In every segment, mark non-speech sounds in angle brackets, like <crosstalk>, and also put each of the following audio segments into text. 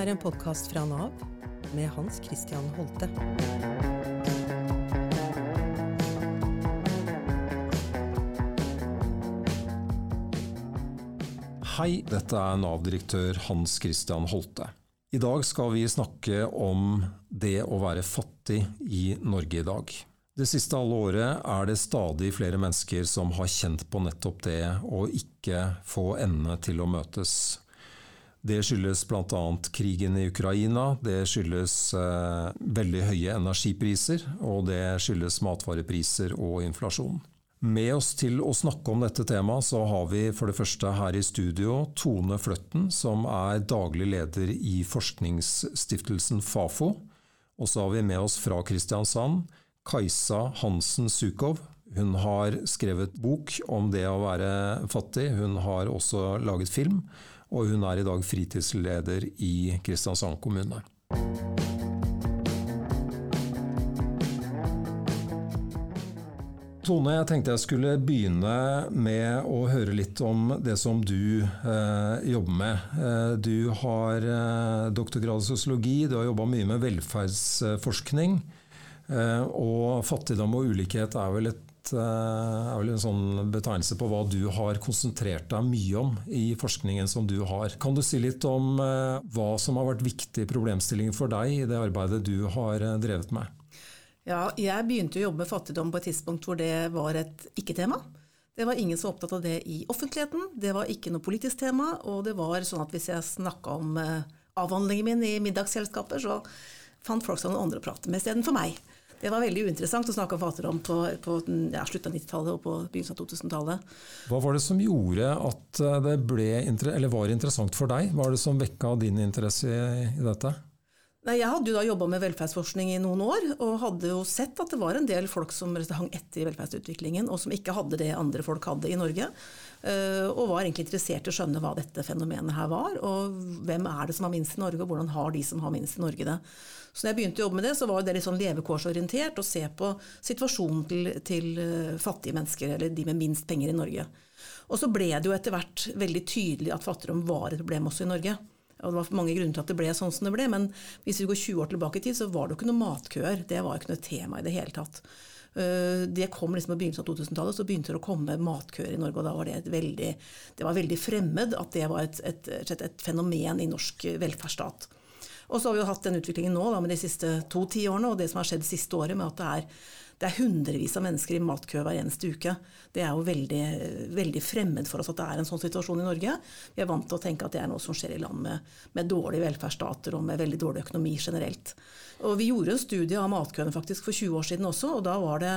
er en podkast fra Nav med Hans Christian Holte. Hei, dette er Nav-direktør Hans Christian Holte. I dag skal vi snakke om det å være fattig i Norge i dag. Det siste halve året er det stadig flere mennesker som har kjent på nettopp det å ikke få endene til å møtes. Det skyldes bl.a. krigen i Ukraina, det skyldes eh, veldig høye energipriser, og det skyldes matvarepriser og inflasjon. Med oss til å snakke om dette temaet, så har vi for det første her i studio Tone Fløtten, som er daglig leder i forskningsstiftelsen Fafo. Og så har vi med oss fra Kristiansand Kajsa Hansen Sukov. Hun har skrevet bok om det å være fattig. Hun har også laget film, og hun er i dag fritidsleder i Kristiansand kommune. Tone, jeg tenkte jeg skulle begynne med å høre litt om det som du eh, jobber med. Eh, du har eh, doktorgrad i sosiologi, du har jobba mye med velferdsforskning. Eh, og fattigdom og ulikhet er vel, et, er vel en sånn betegnelse på hva du har konsentrert deg mye om i forskningen som du har. Kan du si litt om eh, hva som har vært viktige problemstillinger for deg i det arbeidet du har drevet med? Ja, jeg begynte å jobbe med fattigdom på et tidspunkt hvor det var et ikke-tema. Det var ingen som var opptatt av det i offentligheten, det var ikke noe politisk tema, og det var sånn at hvis jeg snakka om eh, avhandlingen min i middagsselskaper, så fant folk seg noen andre å prate med istedenfor meg. Det var veldig uinteressant å snakke om fattigdom på, på ja, slutten av 90-tallet og på begynnelsen av 2000-tallet. Hva var det som gjorde at eh, det ble, var interessant for deg? Hva var det som vekka din interesse i, dette? Nei, jeg hadde jo da jobba med velferdsforskning i noen år, og hadde jo sett at det var en del folk som hang etter i velferdsutviklingen, og som ikke hadde det andre folk hadde i Norge. Eh, og var egentlig interessert i å skjønne hva dette fenomenet her var, og hvem er det som har minst i Norge, og hvordan har de som har minst i Norge det. Så når jeg begynte å jobbe med det, så var det litt sånn levekårsorientert å se på situasjonen til, til eh, fattige mennesker, eller de med minst penger i Norge. Og så ble det jo etter hvert veldig tydelig at fattigdom var et problem også i Norge. Og det var mange grunner til at det ble sånn som det ble, men hvis vi går 20 år tilbake i tid, så var det jo ikke noe matkøer. Det var jo ikke noe tema i det hele tatt. Eh, det kom liksom på begynnelsen av 2000-tallet, så begynte det å komme matkøer i Norge. Og da var det, veldig, det var veldig fremmed at det var et, et, et fenomen i norsk velferdsstat. Og så har vi jo hatt den utviklingen nå da, med de siste to tiårene, og det som har skjedd siste året med at det er det er hundrevis av mennesker i matkø hver eneste uke. Det er jo veldig, veldig, fremmed for oss at det er en sånn situasjon i Norge. Vi er vant til å tenke at det er noe som skjer i land med, med dårlige velferdsstater og med veldig dårlig økonomi generelt. Og vi gjorde en studie av matkøene faktisk for 20 år siden også, og da var det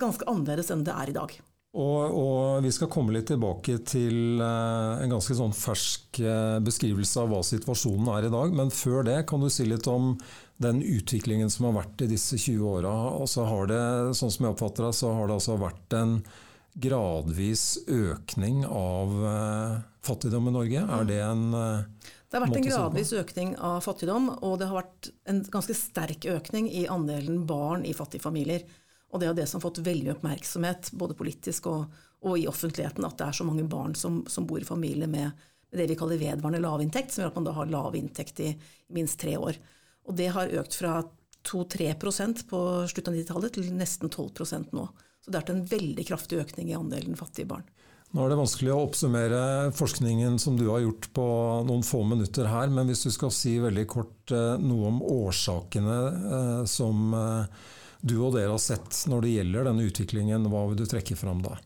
ganske annerledes enn det er i dag. Og, og, Vi skal komme litt tilbake til uh, en ganske sånn fersk uh, beskrivelse av hva situasjonen er i dag. Men før det, kan du si litt om den utviklingen som har vært i disse 20 åra. Altså har det, sånn som jeg oppfatter det, så har det altså vært en gradvis økning av uh, fattigdom i Norge. Er det en det har vært en gradvis økning av fattigdom, og det har vært en ganske sterk økning i andelen barn i fattige familier. Og det er det som har fått veldig oppmerksomhet, både politisk og, og, i offentligheten, at det er så mange barn som, som bor i familie med, med, det vi kaller vedvarende lavinntekt, som gjør at man da har lav inntekt i, minst tre år. Og det har økt fra 2-3% på slutten av 90-tallet til nesten 12% nå. Så det har vært en veldig kraftig økning i andelen fattige barn. Nå er det vanskelig å oppsummere forskningen som du har gjort på noen få minutter her, men hvis du skal si veldig kort eh, noe om årsakene eh, som eh, du og dere har sett når det gjelder denne utviklingen, hva vil du trekke fram da?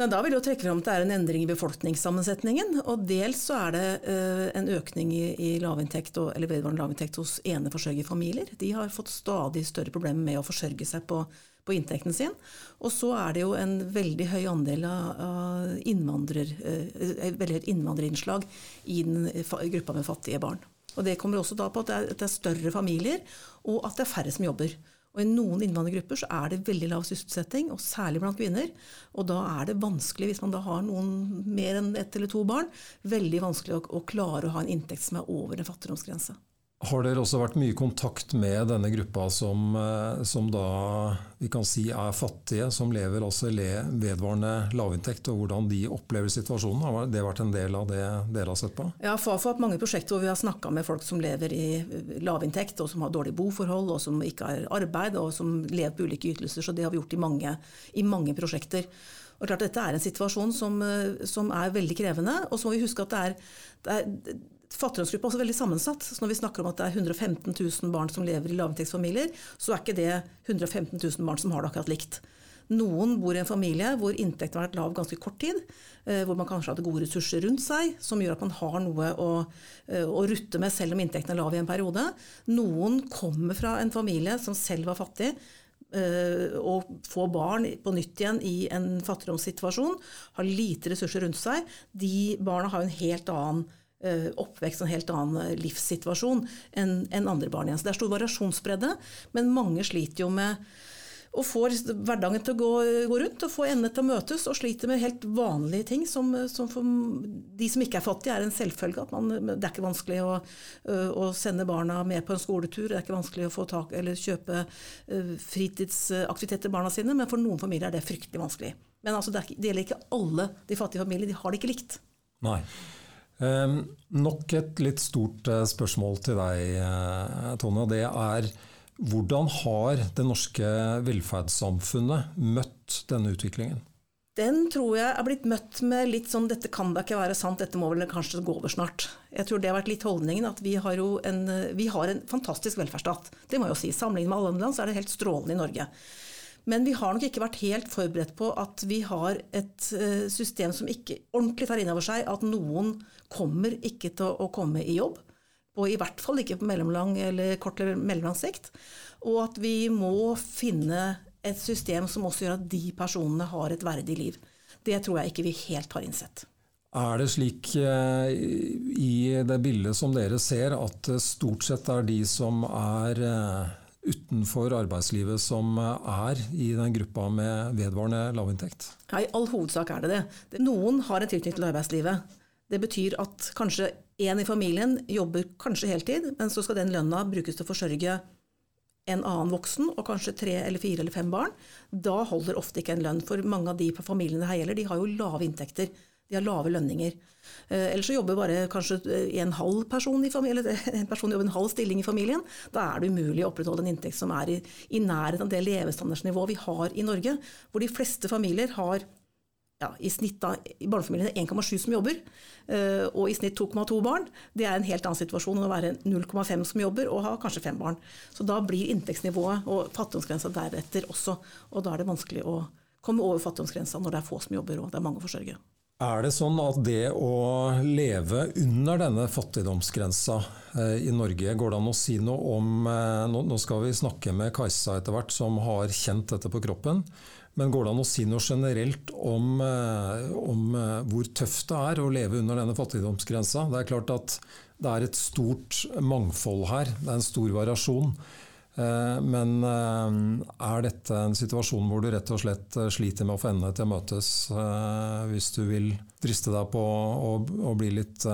Nei, da vil jeg trekke fram at det er en endring i befolkningssammensetningen. og Dels så er det uh, en økning i, i lavinntekt og, eller vedvarende lavinntekt hos eneforsørgerfamilier. De har fått stadig større problemer med å forsørge seg på, på, inntekten sin. Og så er det jo en veldig høy andel av innvandrer, uh, veldig innvandrerinnslag i den gruppa med fattige barn. Og Det kommer også da på at det, er, at det er større familier, og at det er færre som jobber. Og I noen innvandrergrupper så er det veldig lav sysselsetting, og særlig blant kvinner. Og da er det vanskelig, hvis man da har noen mer enn ett eller to barn, veldig vanskelig å, å klare å ha en inntekt som er over en fattigdomsgrense. Har dere også vært mye i kontakt med denne gruppa som, eh, som da vi kan si er fattige, som lever altså vedvarende lavinntekt, og hvordan de opplever situasjonen? Har det vært en del av det dere har sett på? Ja, Fafo har hatt mange prosjekter hvor vi har snakka med folk som lever i lavinntekt, og som har dårlige boforhold, og som ikke har arbeid, og som lever på ulike ytelser. Så det har vi gjort i mange, i mange prosjekter. Og klart Dette er en situasjon som, eh, som, er veldig krevende. Og så må vi huske at det er, det er Fattigdomsgruppa er også veldig sammensatt. så Når vi snakker om at det er 115 000 barn som lever i lavinntektsfamilier, så er ikke det 115 000 barn som har det akkurat likt. Noen bor i en familie hvor inntekten har vært lav ganske kort tid. Eh, hvor man kanskje hadde gode ressurser rundt seg, som gjør at man har noe å, eh, å rutte med selv om inntekten er lav i en periode. Noen kommer fra en familie som selv var fattig, eh, og får barn på nytt igjen i en fattigdomssituasjon, har lite ressurser rundt seg. De barna har en helt annen oppvekst og en helt annen eh, livssituasjon enn en andre barn igjen. Så det er stor variasjonsbredde, men mange sliter jo med å få hverdagen til å gå, gå rundt og få endene til å møtes, og sliter med helt vanlige ting som, som, for de som ikke er fattige, er en selvfølge. at man, Det er ikke vanskelig å, å, sende barna med på en skoletur, det er ikke vanskelig å få tak, eller kjøpe fritidsaktiviteter til barna sine, men for noen familier er det fryktelig vanskelig. Men altså, det, er, det gjelder ikke alle de fattige familiene, de har det ikke likt. Nei. Um, nok et litt stort uh, spørsmål til deg, Tone. og Det er hvordan har det norske velferdssamfunnet møtt denne utviklingen? Den tror jeg er blitt møtt med litt sånn 'dette kan da ikke være sant, dette må vel kanskje gå over snart'. Jeg tror det har vært litt holdningen at vi har jo en, vi har en fantastisk velferdsstat. Det må jeg jo si. Sammenlignet med alle andre land så er det helt strålende i Norge. Men vi har nok ikke vært helt forberedt på at vi har et eh, system som ikke ordentlig tar inn over seg at noen kommer ikke til å komme i jobb. Og i hvert fall ikke på mellomlang eller kort eller mellomlang sikt. Og at vi må finne et system som også gjør at de personene har et verdig liv. Det tror jeg ikke vi helt har innsett. Er det slik eh, i det bildet som dere ser, at stort sett er de som er eh, utenfor arbeidslivet som er i den gruppa med vedvarende lavinntekt? Ja, I all hovedsak er det det. Noen har en tilknytning til arbeidslivet. Det betyr at kanskje én i familien jobber kanskje heltid, men så skal den lønna brukes til å forsørge en annen voksen og kanskje tre eller fire eller fem barn. Da holder ofte ikke en lønn, for mange av de familiene her gjelder, de har jo lave inntekter. De har lave lønninger. Ellers eller så jobber bare kanskje en halv person i familien, eller en person jobber en halv stilling i familien. Da er det umulig å opprettholde en inntekt som er i, i nærheten av det levestandardsnivået vi har i Norge, hvor de fleste familier har ja, i snitt da, i barnefamiliene 1,7 som jobber, og i snitt 2,2 barn. Det er en helt annen situasjon enn å være 0,5 som jobber og ha kanskje fem barn. Så da blir inntektsnivået og fattigdomsgrensa deretter også. Og da er det vanskelig å komme over fattigdomsgrensa når det er få som jobber og det er mange å forsørge. Er det sånn at det å leve under denne fattigdomsgrensa eh, i Norge, går det an å si noe om eh, Nå skal vi snakke med Kajsa etter hvert, som har kjent dette på kroppen. Men går det an å si noe generelt om, eh, om hvor tøft det er å leve under denne fattigdomsgrensa? Det er klart at det er et stort mangfold her. Det er en stor variasjon. Eh, men eh, er dette en situasjon hvor du rett og slett eh, sliter med å få endene til å møtes, hvis du vil driste deg på å, bli litt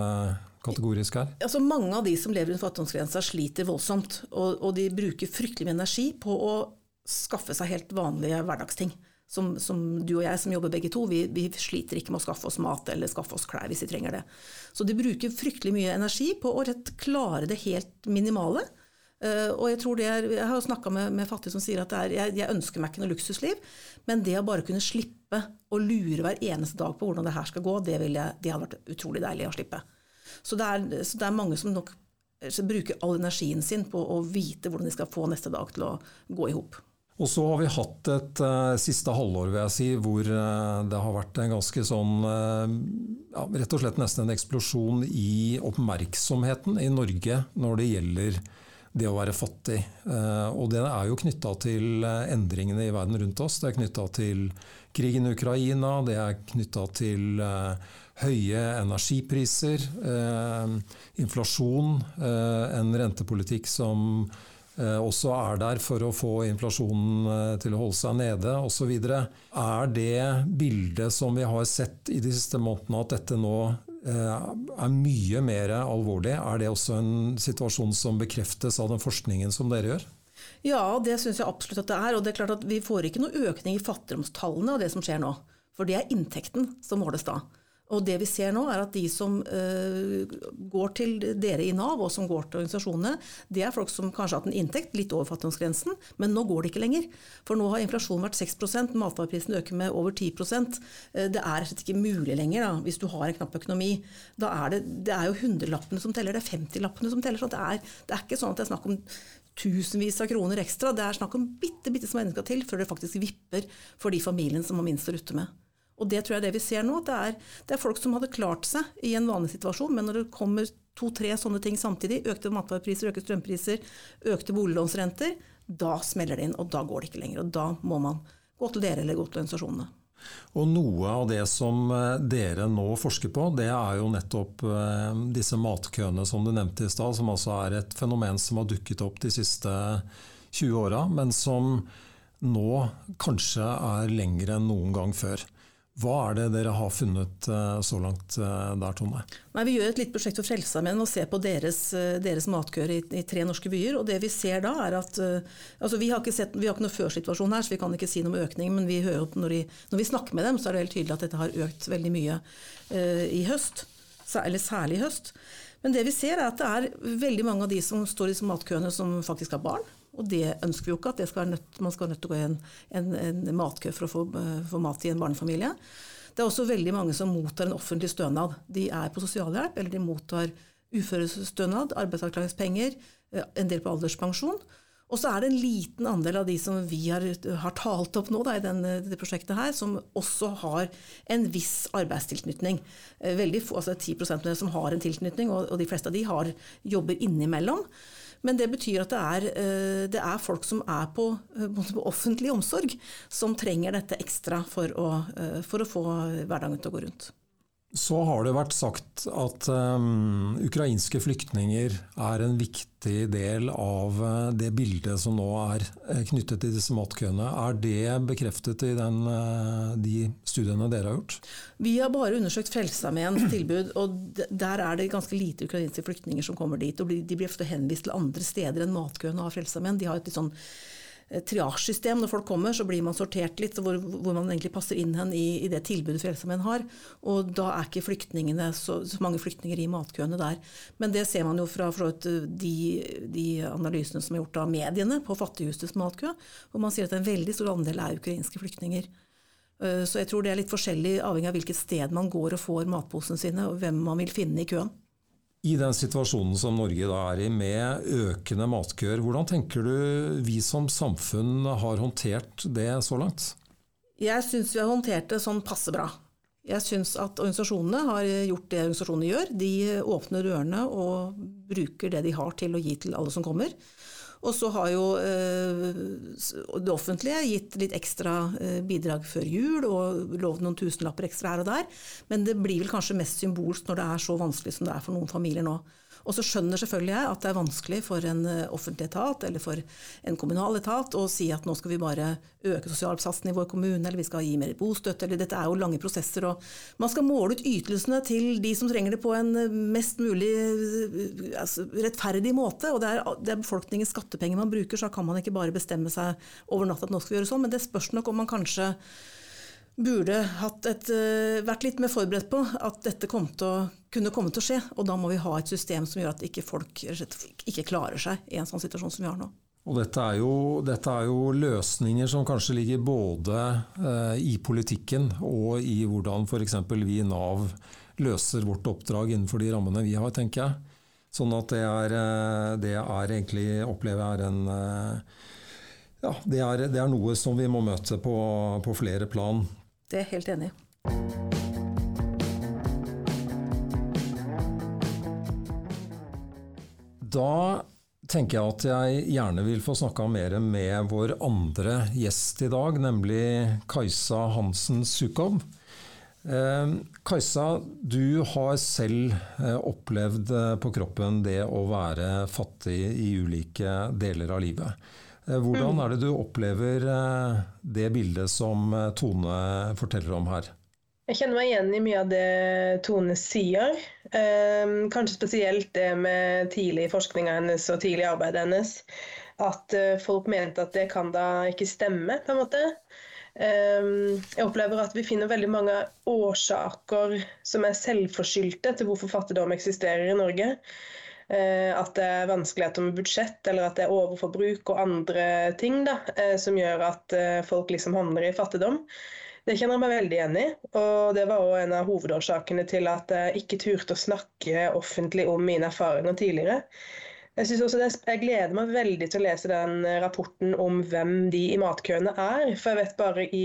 kategorisk her? Altså, mange av de som lever under fattigdomsgrensa sliter voldsomt, og, og, de bruker fryktelig med energi på å skaffe seg helt vanlige hverdagsting. Som, som, du og jeg som jobber begge to, vi, vi, sliter ikke med å skaffe oss mat eller skaffe oss klær hvis vi trenger det. Så de bruker fryktelig mye energi på å rett klare det helt minimale. Uh, og Jeg tror det er, jeg har snakka med, med, fattige som sier at er, jeg, jeg, ønsker meg ikke noe luksusliv, men det å bare kunne slippe å lure hver eneste dag på hvordan det her skal gå, det, jeg, det hadde vært utrolig deilig å slippe. Så det, er, så det er mange som nok bruker all energien sin på å vite hvordan de skal få neste dag til å gå i hop. Og så har vi hatt et uh, siste halvår vil jeg si, hvor uh, det har vært en ganske sånn uh, ja, Rett og slett nesten en eksplosjon i oppmerksomheten i Norge når det gjelder det å være fattig. Eh, og det er jo knytta til eh, endringene i verden rundt oss. Det er knytta til krigen i Ukraina, det er knytta til eh, høye energipriser, inflasjon, en rentepolitikk som også er der for å få inflasjonen til å holde seg nede osv. Er det bildet som vi har sett i de siste månedene, at dette nå er mye mer alvorlig. Er det også en situasjon som bekreftes av den forskningen som dere gjør? Ja, det syns jeg absolutt at det er. Og det er klart at vi får ikke noe økning i fattigdomstallene av det som skjer nå. For det er inntekten som måles da. Og det vi ser nå, er at de som uh, går til dere i Nav, og som går til organisasjonene, det er folk som kanskje har hatt en inntekt litt over fattigdomsgrensen, men nå går det ikke lenger. For nå har inflasjonen vært 6% matvareprisen øker med over 10 uh, eh, Det er rett ikke mulig lenger da, hvis du har en knapp økonomi. Da er det, det er jo hundrelappene som teller, det er 50-lappene som teller. Så det er, det er ikke sånn at det er snakk om tusenvis av kroner ekstra. Det er snakk om bitte, bitte små endringer til før det faktisk vipper for de familiene som har minst å rutte med. Og det tror jeg er det vi ser nå. Det er, det er folk som hadde klart seg i en vanlig situasjon, men når det kommer to-tre sånne ting samtidig, økte matvarepriser, økte strømpriser, økte boliglånsrenter, da smeller det inn, og da går det ikke lenger. Og da må man gå til dere eller gå til organisasjonene. Og Noe av det som eh, dere nå forsker på, det er jo nettopp eh, disse matkøene som du nevnte i stad, som altså er et fenomen som har dukket opp de siste 20 åra, men som nå kanskje er lengre enn noen gang før. Hva er det dere har funnet eh, så langt eh, der, Tone? Nei, vi gjør et lite prosjekt for Frelsesarmeen og ser på deres, eh, deres matkøer i, i, tre norske byer. og det Vi ser da er at, altså vi, har ikke sett, vi har ikke noe førsituasjon her, så vi kan ikke si noe om økning. Men vi hører når, de, når, vi snakker med dem, så er det helt tydelig at dette har økt veldig mye uh, i høst. Eller særlig i høst. Men det vi ser er at det er veldig mange av de som står i matkøene som faktisk har barn. Og det ønsker vi jo ikke, at skal nødt, man skal være nødt til å gå i en, en, en matkø for å få, uh, få, mat i en barnefamilie. Det er også veldig mange som mottar en offentlig stønad. De er på sosialhjelp, eller de mottar uførestønad, arbeidsavklaringspenger, uh, en del på alderspensjon. Og så er det en liten andel av de som vi har, har talt opp nå da, i denne, det prosjektet her, som også har en viss arbeidstilknytning. Eh, veldig få, altså 10 som har en tilknytning, og, og de fleste av de har jobber innimellom. Men det betyr at det er, eh, det er folk som er på, eh, på, offentlig omsorg, som trenger dette ekstra for å, eh, for å få hverdagen til å gå rundt. Så har det vært sagt at um, ukrainske flyktninger er en viktig del av uh, det bildet som nå er uh, knyttet til disse matkøene. Er det bekreftet i den, uh, de studiene dere har gjort? Vi har bare undersøkt Frelsesarmeens tilbud, og der er det ganske lite ukrainske flyktninger som kommer dit. og De blir ofte henvist til andre steder enn matkøene av Frelsesarmeen. De har et litt sånn Eh, triasjesystem. Når folk kommer, så blir man sortert litt, hvor, hvor man egentlig passer inn hen i, i det tilbudet Frelsesarmeen har. Og da er ikke flyktningene så, så, mange flyktninger i matkøene der. Men det ser man jo fra, at, de, de, analysene som er gjort av mediene på Fattighusets matkø, hvor man sier at en veldig stor andel er ukrainske flyktninger. Eh, så jeg tror det er litt forskjellig avhengig av hvilket sted man går og får matposene sine, og hvem man vil finne i køen. I den situasjonen som Norge da er i, med økende matkøer, hvordan tenker du vi som samfunn har håndtert det så langt? Jeg syns vi har håndtert det sånn passe bra. Jeg syns at organisasjonene har gjort det organisasjonene gjør. De åpner dørene og bruker det de har til å gi til alle som kommer. Og så har jo eh, det offentlige gitt litt ekstra eh, bidrag før jul og lovd noen tusenlapper ekstra her og der. Men det blir vel kanskje mest symbolsk når det er så vanskelig som det er for noen familier nå. Og så skjønner selvfølgelig jeg at det er vanskelig for en eh, offentlig etat eller for en kommunal etat å si at nå skal vi bare øke sosialhjelpssatsen i vår kommune, eller vi skal gi mer bostøtte, eller dette er jo lange prosesser. og Man skal måle ut ytelsene til de som trenger det på en eh, mest mulig eh, altså, rettferdig måte. og det er, det er befolkningens skattepenger man bruker, så kan man ikke bare bestemme seg over natt at nå skal vi gjøre sånn. Men det spørs nok om man kanskje burde et, eh, vært litt mer forberedt på at dette kom å, kunne komme til å skje. Og da må vi ha et system som gjør at ikke folk ikke klarer seg i en sånn situasjon som vi har nå. Og dette er, jo, dette er jo løsninger som kanskje ligger både eh, i politikken og i hvordan f.eks. vi i Nav løser vårt oppdrag innenfor de rammene vi har, tenker jeg. Sånn at det er, eh, det er egentlig, opplever jeg, er en ja, det er, det er, noe som vi må møte på, på flere plan. Det er jeg helt enig i. Da tenker jeg at jeg gjerne vil få snakka mer med vår andre gjest i dag, nemlig Kajsa Hansen Sukov. Eh, Kajsa, du har selv eh, opplevd eh, på kroppen det å være fattig i ulike deler av livet. Eh, hvordan mm. er det du opplever eh, det bildet som eh, Tone forteller om her? Jeg kjenner meg igjen i mye av det Tone sier. Eh, kanskje spesielt det med tidlig forskninga hennes og tidlig arbeidet hennes. At folk mente at det kan da ikke stemme, på en måte. Eh, jeg opplever at vi finner veldig mange årsaker som er selvforskyldte til hvorfor fattigdom eksisterer i Norge. Eh, at det er vanskeligheter med budsjett, eller at det er overforbruk og andre ting da, eh, som gjør at eh, folk liksom havner i fattigdom. Det kjenner jeg meg veldig igjen i, og det var òg en av hovedårsakene til at jeg ikke turte å snakke offentlig om mine erfaringer tidligere. Jeg, også jeg gleder meg veldig til å lese den rapporten om hvem de i matkøene er. For jeg vet bare i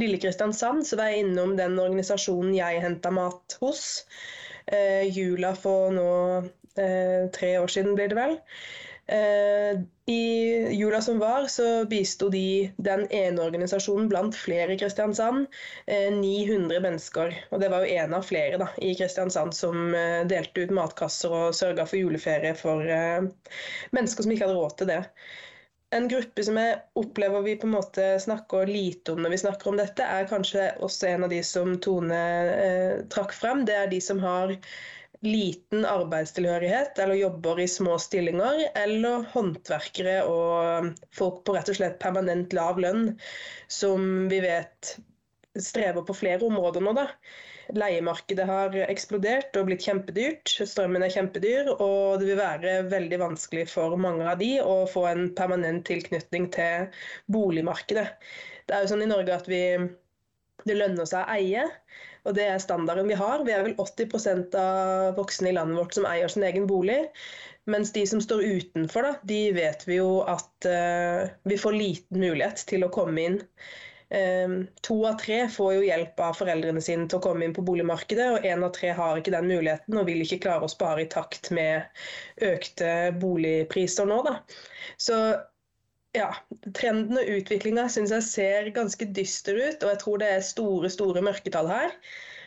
lille Kristiansand så var jeg innom den organisasjonen jeg henta mat hos. Eh, jula for nå tre år siden, blir det vel. Eh, I jula som var, så bisto de den ene organisasjonen blant flere i Kristiansand. 900 eh, mennesker. Og det var jo en av flere da, i Kristiansand som eh, delte ut matkasser og sørga for juleferie for mennesker som ikke hadde råd til det. En gruppe som jeg opplever vi på en måte snakker lite om når vi snakker om dette, er kanskje også en av de som Tone eh, trakk frem. Det er de som har liten arbeidstilhørighet eller jobber i små stillinger, eller håndverkere og folk på rett og slett permanent lav lønn, som vi vet strever på flere områder nå. da. Leiemarkedet har eksplodert og blitt kjempedyrt. Strømmen er kjempedyr, og det vil være veldig vanskelig for mange av de å få en permanent tilknytning til boligmarkedet. Det er jo sånn i Norge at vi, det lønner seg å eie. Og det er standarden vi har. Vi er vel 80% av voksne i landet vårt som eier sin egen bolig. Mens de som står utenfor, da, de vet vi jo at uh, vi får liten mulighet til å komme inn. Um, to av tre får jo hjelp av foreldrene sine til å komme inn på boligmarkedet, og én av tre har ikke den muligheten og vil ikke klare å spare i takt med økte boligpriser nå. Da. Så ja, trenden og utviklinga syns jeg ser ganske dyster ut, og jeg tror det er store, store mørketall her.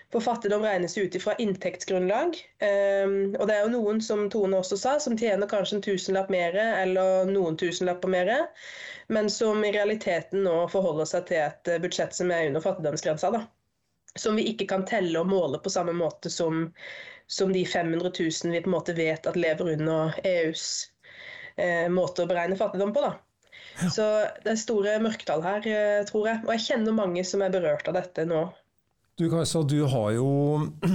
For fattigdom regnes ut ifra inntektsgrunnlag. Um, og det er jo noen, som Tone også sa, som tjener kanskje en tusenlapp mer eller noen tusenlapper mer, men som i realiteten nå forholder seg til et budsjett som er under fattigdomsgrensa. da. Som vi ikke kan telle og måle på samme måte som, som de 500 000 vi på en måte vet at lever under EUs eh, måte å beregne fattigdom på. da. <laughs> Så det er store mørketall her, eh, tror jeg. Og jeg kjenner mange som er berørt av dette nå. Du Kajsa, du har jo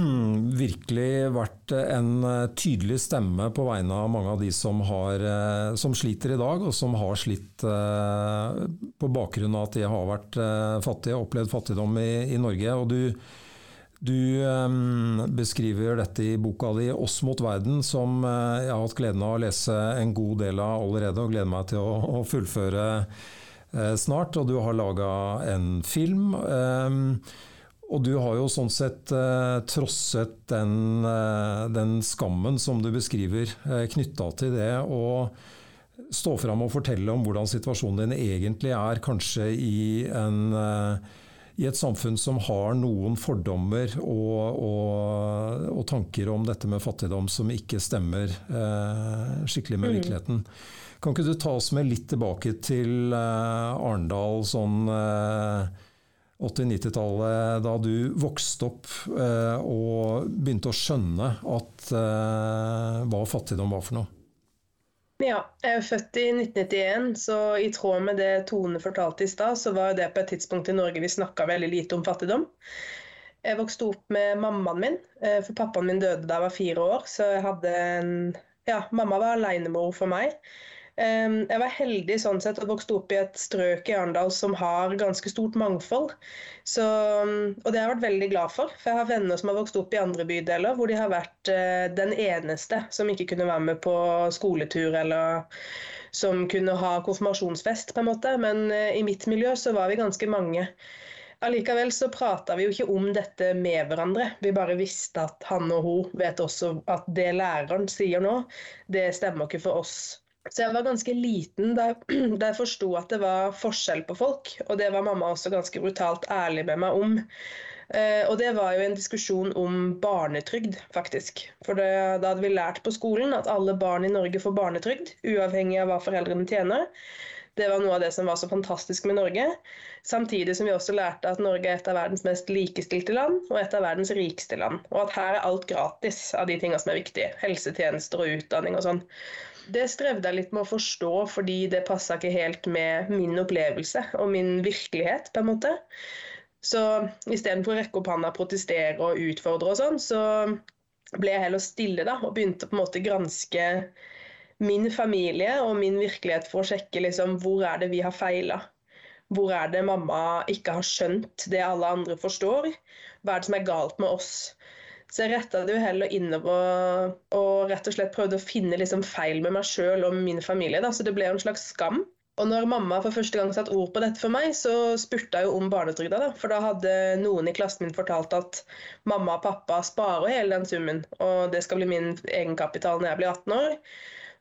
<clears throat> virkelig vært en eh, tydelig stemme på vegne av mange av de som, har, eh, som sliter i dag, og som har slitt på bakgrunn av at de har vært fattige opplevd fattigdom i, i Norge. og du du um, beskriver dette i boka di 'Oss mot verden', som uh, jeg har hatt gleden av å lese en god del av allerede, og gleder meg til å, fullføre uh, snart. Og du har laga en film. Um, og du har jo sånn sett uh, trosset den, den, skammen som du beskriver, eh, knytta til det. å stå fram og fortelle om hvordan situasjonen din egentlig er, kanskje i en i et samfunn som har noen fordommer og, og, og, tanker om dette med fattigdom som ikke stemmer eh, skikkelig med mm. virkeligheten. Kan ikke du ta oss med litt tilbake til eh, Arendal sånn eh, 80-90-tallet, da du vokste opp eh, og begynte å skjønne at, eh, hva fattigdom var for noe? Ja, jeg er født i 1991, så i tråd med det Tone fortalte i stad, så var det på et tidspunkt i Norge vi snakka veldig lite om fattigdom. Jeg vokste opp med mammaen min, eh, for pappaen min døde da jeg var fire år. Så jeg hadde en Ja, mamma var alenemor for meg. Jeg var heldig sånn sett og vokste opp i et strøk i Arendal som har ganske stort mangfold. Så, og det har jeg vært veldig glad for. For jeg har venner som har vokst opp i andre bydeler hvor de har vært eh, den eneste som ikke kunne være med på skoletur eller som kunne ha konfirmasjonsfest, på en måte. Men eh, i mitt miljø så var vi ganske mange. Allikevel så prata vi jo ikke om dette med hverandre. Vi bare visste at han og hun vet også at det læreren sier nå, det stemmer ikke for oss så jeg var ganske liten da, <clears throat> da jeg forsto at det var forskjell på folk. Og det var mamma også ganske brutalt ærlig med meg om. Eh, og det var jo en diskusjon om barnetrygd, faktisk. For det, da hadde vi lært på skolen at alle barn i Norge får barnetrygd, uavhengig av hva foreldrene tjener. Det var noe av det som var så fantastisk med Norge. Samtidig som vi også lærte at Norge er et av verdens mest likestilte land og et av verdens rikeste land. Og at her er alt gratis av de tingene som er viktige. Helsetjenester og utdanning og sånn. Det strevde jeg litt med å forstå fordi det passa ikke helt med min opplevelse og min virkelighet, på en måte. Så istedenfor å rekke opp handa, protestere og utfordre og sånn, så ble jeg heller stille da, og begynte på en måte granske min familie og min virkelighet for å sjekke liksom, hvor er det vi har feila. Hvor er det mamma ikke har skjønt det alle andre forstår? Hva er det som er galt med oss? Så jeg retta det jo heller innover og rett og slett prøvde å finne liksom feil med meg sjøl og min familie. Da. Så det ble jo en slags skam. Og når mamma for første gang satte ord på dette for meg, så spurte jeg jo om barnetrygda. Da. For da hadde noen i klassen min fortalt at mamma og pappa sparer hele den summen, og det skal bli min egenkapital når jeg blir 18 år.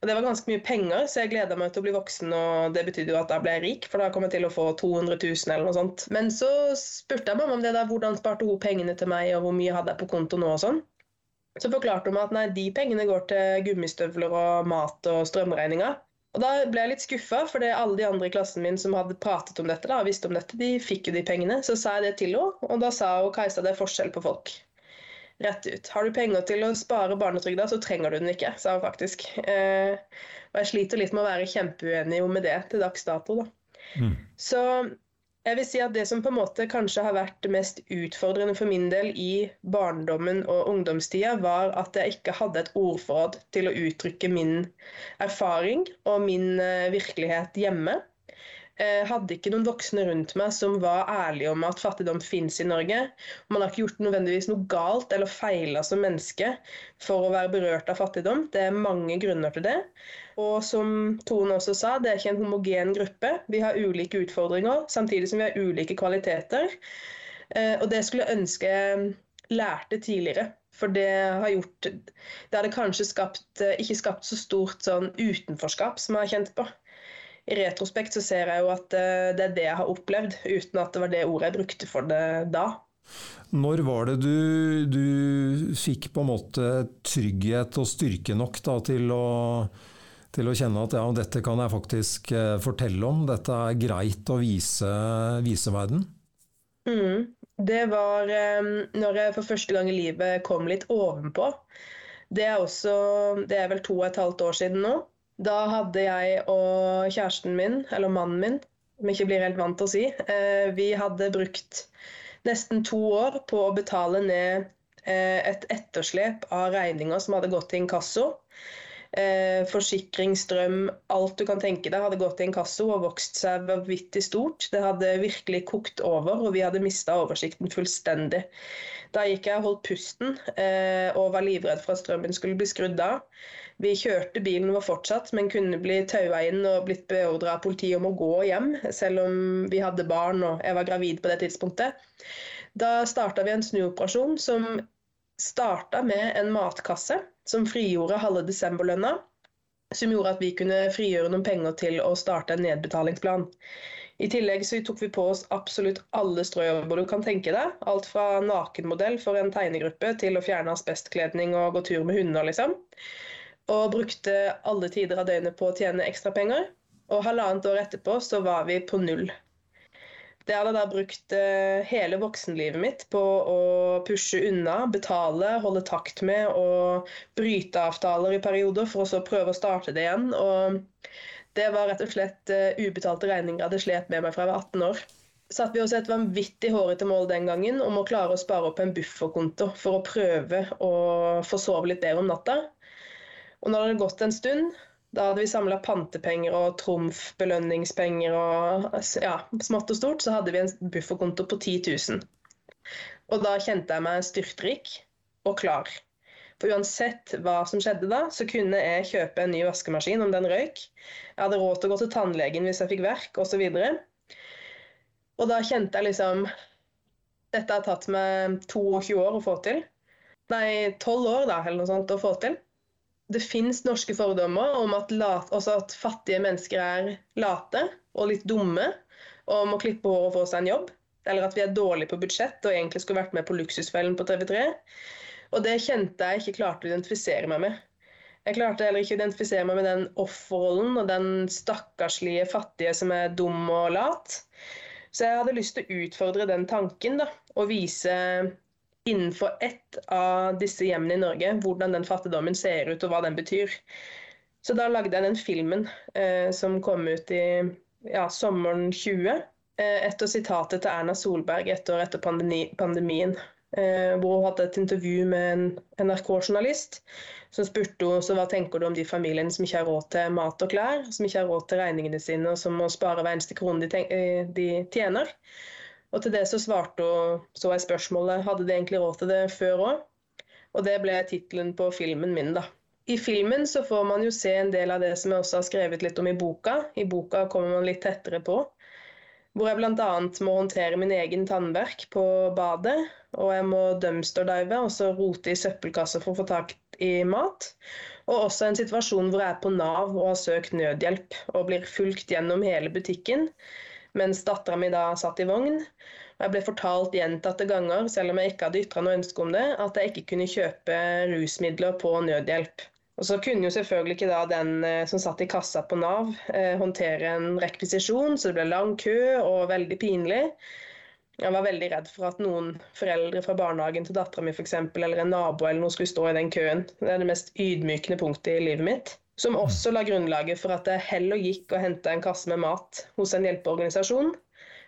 Og Det var ganske mye penger, så jeg gleda meg til å bli voksen. og Det betydde jo at da ble jeg rik, for da kom jeg til å få 200 000 eller noe sånt. Men så spurte jeg mamma om det da, hvordan sparte hun pengene til meg, og hvor mye hadde jeg på konto nå og sånn. Så forklarte hun meg at nei, de pengene går til gummistøvler og mat og strømregninger. Og Da ble jeg litt skuffa, for alle de andre i klassen min som hadde pratet om dette, da, og visste om dette, de fikk jo de pengene. Så sa jeg det til henne, og da sa hun Kajsa det er forskjell på folk rett ut. Har du penger til å spare barnetrygda, så trenger du den ikke, sa hun faktisk. Eh, og jeg sliter litt med å være kjempeuenig med det til dags dato, da. Mm. Så jeg vil si at det som på en måte kanskje har vært mest utfordrende for min del i barndommen og ungdomstida, var at jeg ikke hadde et ordforråd til å uttrykke min erfaring og min eh, virkelighet hjemme. Eh, hadde ikke noen voksne rundt meg som var ærlige om at fattigdom finnes i Norge. Man har ikke gjort nødvendigvis noe galt eller feila som menneske for å være berørt av fattigdom. Det er mange grunner til det. Og som Tone også sa, det er ikke en homogen gruppe. Vi har ulike utfordringer, samtidig som vi har ulike kvaliteter. Eh, og det skulle jeg ønske jeg lærte tidligere. For det har gjort Det hadde kanskje skapt, eh, ikke skapt så stort sånn utenforskap som jeg har kjent på i retrospekt så ser jeg jo at eh, det er det jeg har opplevd, uten at det var det ordet jeg brukte for det da. Når var det du, du fikk på en måte trygghet og styrke nok da, til, å, til å kjenne at ja, dette kan jeg faktisk eh, fortelle om, dette er greit å vise, vise verden? Mm. Det var um, når jeg for første gang i livet kom litt ovenpå. Det er, også, det er vel to og et halvt år siden nå. Da hadde jeg og kjæresten min, eller mannen min, som ikke blir helt vant til å si, eh, vi hadde brukt nesten to år på å betale ned eh, et etterslep av regninger som hadde gått til inkasso. Eh, forsikring, strøm, alt du kan tenke deg hadde gått til inkasso og vokst seg vanvittig stort. Det hadde virkelig kokt over, og vi hadde mista oversikten fullstendig. Da gikk jeg og holdt pusten og var livredd for at strømmen skulle bli skrudd av. Vi kjørte bilen vår fortsatt, men kunne bli taua inn og blitt beordra av politiet om å gå hjem, selv om vi hadde barn og jeg var gravid på det tidspunktet. Da starta vi en snuoperasjon som starta med en matkasse som frigjorde halve desemberlønna, som gjorde at vi kunne frigjøre noen penger til å starte en nedbetalingsplan. I tillegg så tok vi på oss absolutt alle strøjobber du kan tenke deg. Alt fra nakenmodell for en tegnegruppe til å fjerne asbestkledning og gå tur med hunder, liksom og brukte alle tider av døgnet på å tjene ekstra penger. Og halvannet år etterpå så var vi på null. Det hadde da brukt uh, hele voksenlivet mitt på å pushe unna, betale, holde takt med og bryte avtaler i perioder for å så prøve å starte det igjen. Og det var rett og slett uh, ubetalte regninger jeg hadde slet med meg fra jeg var 18 år. Satt vi oss et vanvittig hårete mål den gangen om å klare å spare opp en bufferkonto for å prøve å få sove litt bedre om natta. Og når det hadde gått en stund, da hadde vi samla pantepenger og trumfbelønningspenger og ja, smått og stort, så hadde vi en bufferkonto på 10 000. Og da kjente jeg meg styrtrik og klar. For uansett hva som skjedde da, så kunne jeg kjøpe en ny vaskemaskin om den røyk. Jeg hadde råd til å gå til tannlegen hvis jeg fikk verk, osv. Og, og da kjente jeg liksom Dette har tatt meg 22 år å få til. Nei, 12 år da, eller noe sånt å få til det fins norske fordommer om at, lat, at, fattige mennesker er late og litt dumme og må klippe håret og få seg en jobb. Eller at vi er dårlige på budsjett og egentlig skulle vært med på Luksusfellen på TV3. Og det kjente jeg ikke klarte å identifisere meg med. Jeg klarte heller ikke å identifisere meg med den offerrollen og den stakkarslige fattige som er dum og lat. Så jeg hadde lyst til å utfordre den tanken da, og vise innenfor ett av disse hjemmene i Norge hvordan den fattigdommen ser ut og hva den betyr. Så da lagde jeg den filmen eh, som kom ut i ja, sommeren 20, eh, etter sitatet til Erna Solberg ett år etter pandemi pandemien. Eh, hvor hun hadde et intervju med en NRK-journalist som spurte henne hva tenker du om de familiene som ikke har råd til mat og klær, som ikke har råd til regningene sine, og som må spare hver eneste krone de, eh, de tjener. Og til det så svarte hun så jeg spørsmålet hadde de egentlig råd til det før òg. Og det ble tittelen på filmen min, da. I filmen så får man jo se en del av det som jeg også har skrevet litt om i boka. I boka kommer man litt tettere på. Hvor jeg bl.a. må håndtere min egen tannverk på badet. Og jeg må dumpsterdive, altså rote i søppelkasser for å få tak i mat. Og også en situasjon hvor jeg er på Nav og har søkt nødhjelp og blir fulgt gjennom hele butikken mens dattera mi da satt i vogn. Og jeg ble fortalt gjentatte ganger, selv om jeg ikke hadde ytra noe ønske om det, at jeg ikke kunne kjøpe rusmidler på nødhjelp. Og så kunne jo selvfølgelig ikke da den eh, som satt i kassa på Nav eh, håndtere en rekvisisjon, så det ble lang kø og veldig pinlig. Jeg var veldig redd for at noen foreldre fra barnehagen til dattera mi f.eks., eller en nabo eller noe skulle stå i den køen. Det er det mest ydmykende punktet i livet mitt. Som også la grunnlaget for at jeg heller gikk og henta en kasse med mat hos en hjelpeorganisasjon,